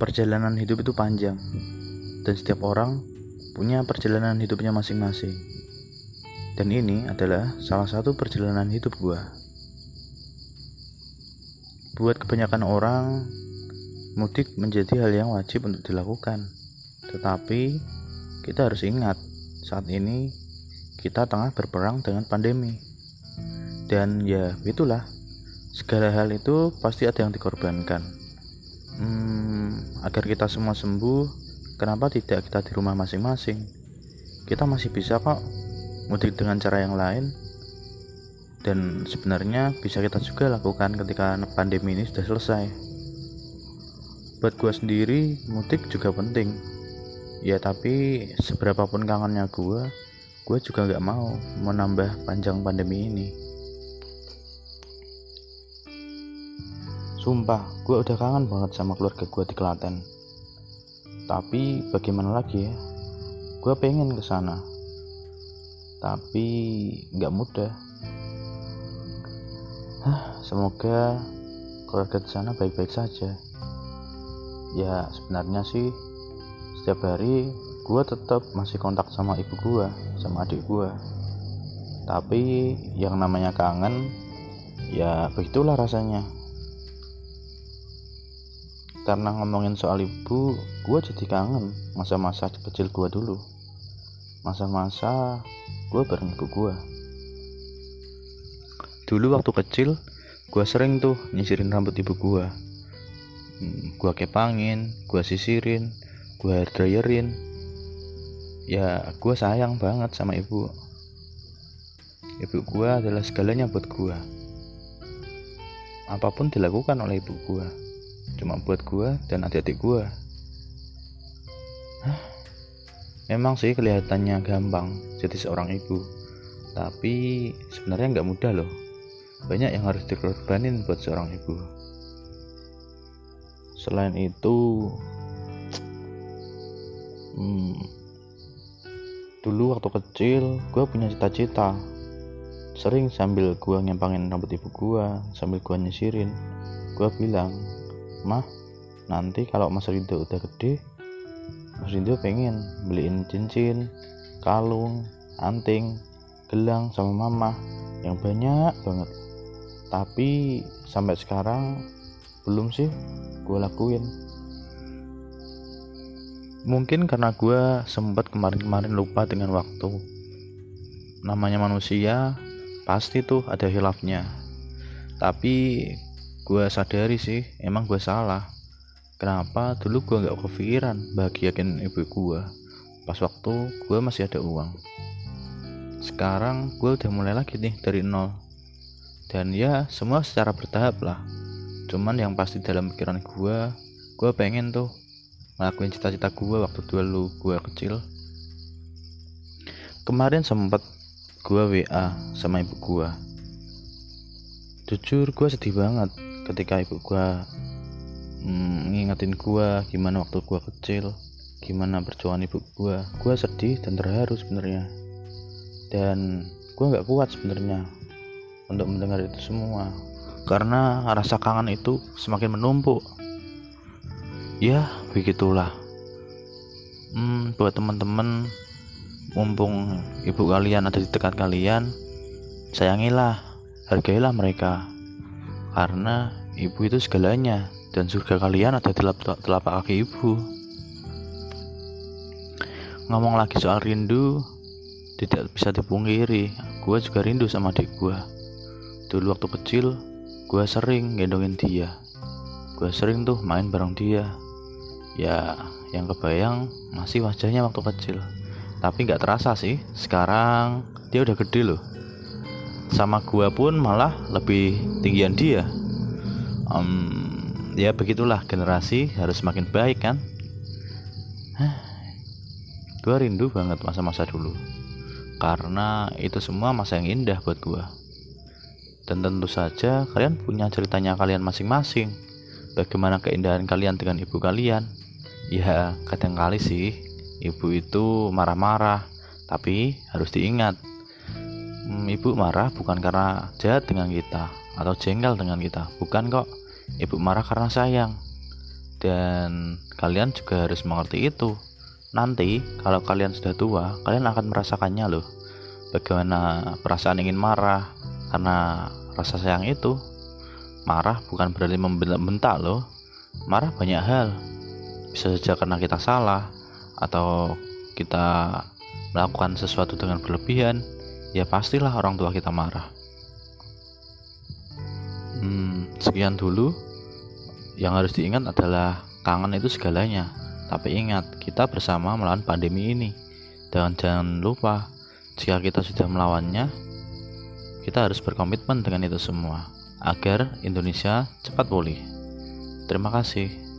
perjalanan hidup itu panjang dan setiap orang punya perjalanan hidupnya masing-masing. Dan ini adalah salah satu perjalanan hidup gua. Buat kebanyakan orang, mudik menjadi hal yang wajib untuk dilakukan. Tetapi kita harus ingat, saat ini kita tengah berperang dengan pandemi. Dan ya, itulah. Segala hal itu pasti ada yang dikorbankan hmm, agar kita semua sembuh kenapa tidak kita di rumah masing-masing? Kita masih bisa kok mudik dengan cara yang lain. Dan sebenarnya bisa kita juga lakukan ketika pandemi ini sudah selesai. Buat gue sendiri mudik juga penting. Ya tapi seberapapun kangennya gue gue juga gak mau menambah panjang pandemi ini Sumpah, gue udah kangen banget sama keluarga gue di Klaten. Tapi bagaimana lagi ya? Gue pengen ke sana. Tapi nggak mudah. Hah, semoga keluarga di sana baik-baik saja. Ya, sebenarnya sih setiap hari gue tetap masih kontak sama ibu gue, sama adik gue. Tapi yang namanya kangen, ya begitulah rasanya karena ngomongin soal ibu gue jadi kangen masa-masa kecil gue dulu. Masa-masa gue bareng ibu gue dulu waktu kecil gue sering tuh nyisirin rambut ibu gue hmm, gue kepangin gue sisirin gue hair dryerin. Ya gue sayang banget sama ibu. Ibu gue adalah segalanya buat gue apa pun dilakukan oleh ibu gue cuma buat gue dan adik-adik gue memang sih kelihatannya gampang jadi seorang ibu tapi sebenarnya nggak mudah loh. Banyak yang harus dikorbanin buat seorang ibu. Selain itu hmm, dulu waktu kecil gue punya cita-cita. Sering sambil gue ngempangin rambut ibu gue sambil gue nyisirin gue bilang mah nanti kalau Mas Rido udah gede Mas Rido pengen beliin cincin kalung anting gelang sama mama yang banyak banget. Tapi sampai sekarang belum sih gue lakuin. Mungkin karena gue sempat kemarin-kemarin lupa dengan waktu. Namanya manusia pasti tuh ada hilafnya tapi gue sadari sih emang gue salah. Kenapa? Dulu gue nggak kepikiran bahagiain ibu gue pas waktu gue masih ada uang. Sekarang gue udah mulai lagi nih dari nol. Dan ya semua secara bertahap lah. Cuman yang pasti dalam pikiran gue gue pengen tuh ngelakuin cita-cita gue waktu dulu gue kecil. Kemarin sempet gue WA sama ibu gue jujur gue sedih banget ketika ibu gua mm, ngingetin gua gimana waktu gua kecil gimana perjuangan ibu gua. Gua sedih dan terharu sebenarnya. Dan gua nggak kuat sebenarnya untuk mendengar itu semua. Karena rasa kangen itu semakin menumpuk. Ya begitulah. Hmm, buat teman-teman mumpung ibu kalian ada di dekat kalian sayangilah hargailah mereka karena ibu itu segalanya dan surga kalian ada di telapak kaki ibu. Ngomong lagi soal rindu tidak bisa dipungkiri gue juga rindu sama adik gue dulu waktu kecil gue sering gendongin dia. Gue sering tuh main bareng dia. Ya yang kebayang masih wajahnya waktu kecil. Tapi nggak terasa sih sekarang dia udah gede loh sama gua pun malah lebih tinggian dia. Um, ya begitulah generasi harus semakin baik kan? Gua rindu banget masa-masa dulu. Karena itu semua masa yang indah buat gua. Dan tentu saja kalian punya ceritanya kalian masing-masing. Bagaimana keindahan kalian dengan ibu kalian? Ya kadang kali sih ibu itu marah-marah tapi harus diingat hmm, ibu marah bukan karena jahat dengan kita atau jengkel dengan kita bukan kok ibu marah karena sayang dan kalian juga harus mengerti itu. Nanti kalau kalian sudah tua, kalian akan merasakannya loh. Bagaimana perasaan ingin marah karena rasa sayang itu. Marah bukan berarti membentak loh. Marah banyak hal. Bisa saja karena kita salah atau kita melakukan sesuatu dengan berlebihan, ya pastilah orang tua kita marah. Hmm, sekian dulu. Yang harus diingat adalah kangen itu segalanya. Tapi ingat, kita bersama melawan pandemi ini. Dan jangan lupa, jika kita sudah melawannya, kita harus berkomitmen dengan itu semua agar Indonesia cepat pulih. Terima kasih.